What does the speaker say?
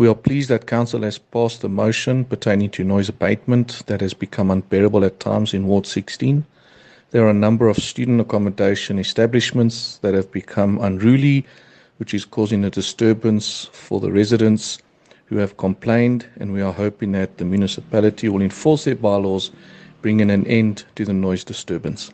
We are pleased that Council has passed a motion pertaining to noise abatement that has become unbearable at times in Ward 16. There are a number of student accommodation establishments that have become unruly, which is causing a disturbance for the residents who have complained, and we are hoping that the municipality will enforce their bylaws, bringing an end to the noise disturbance.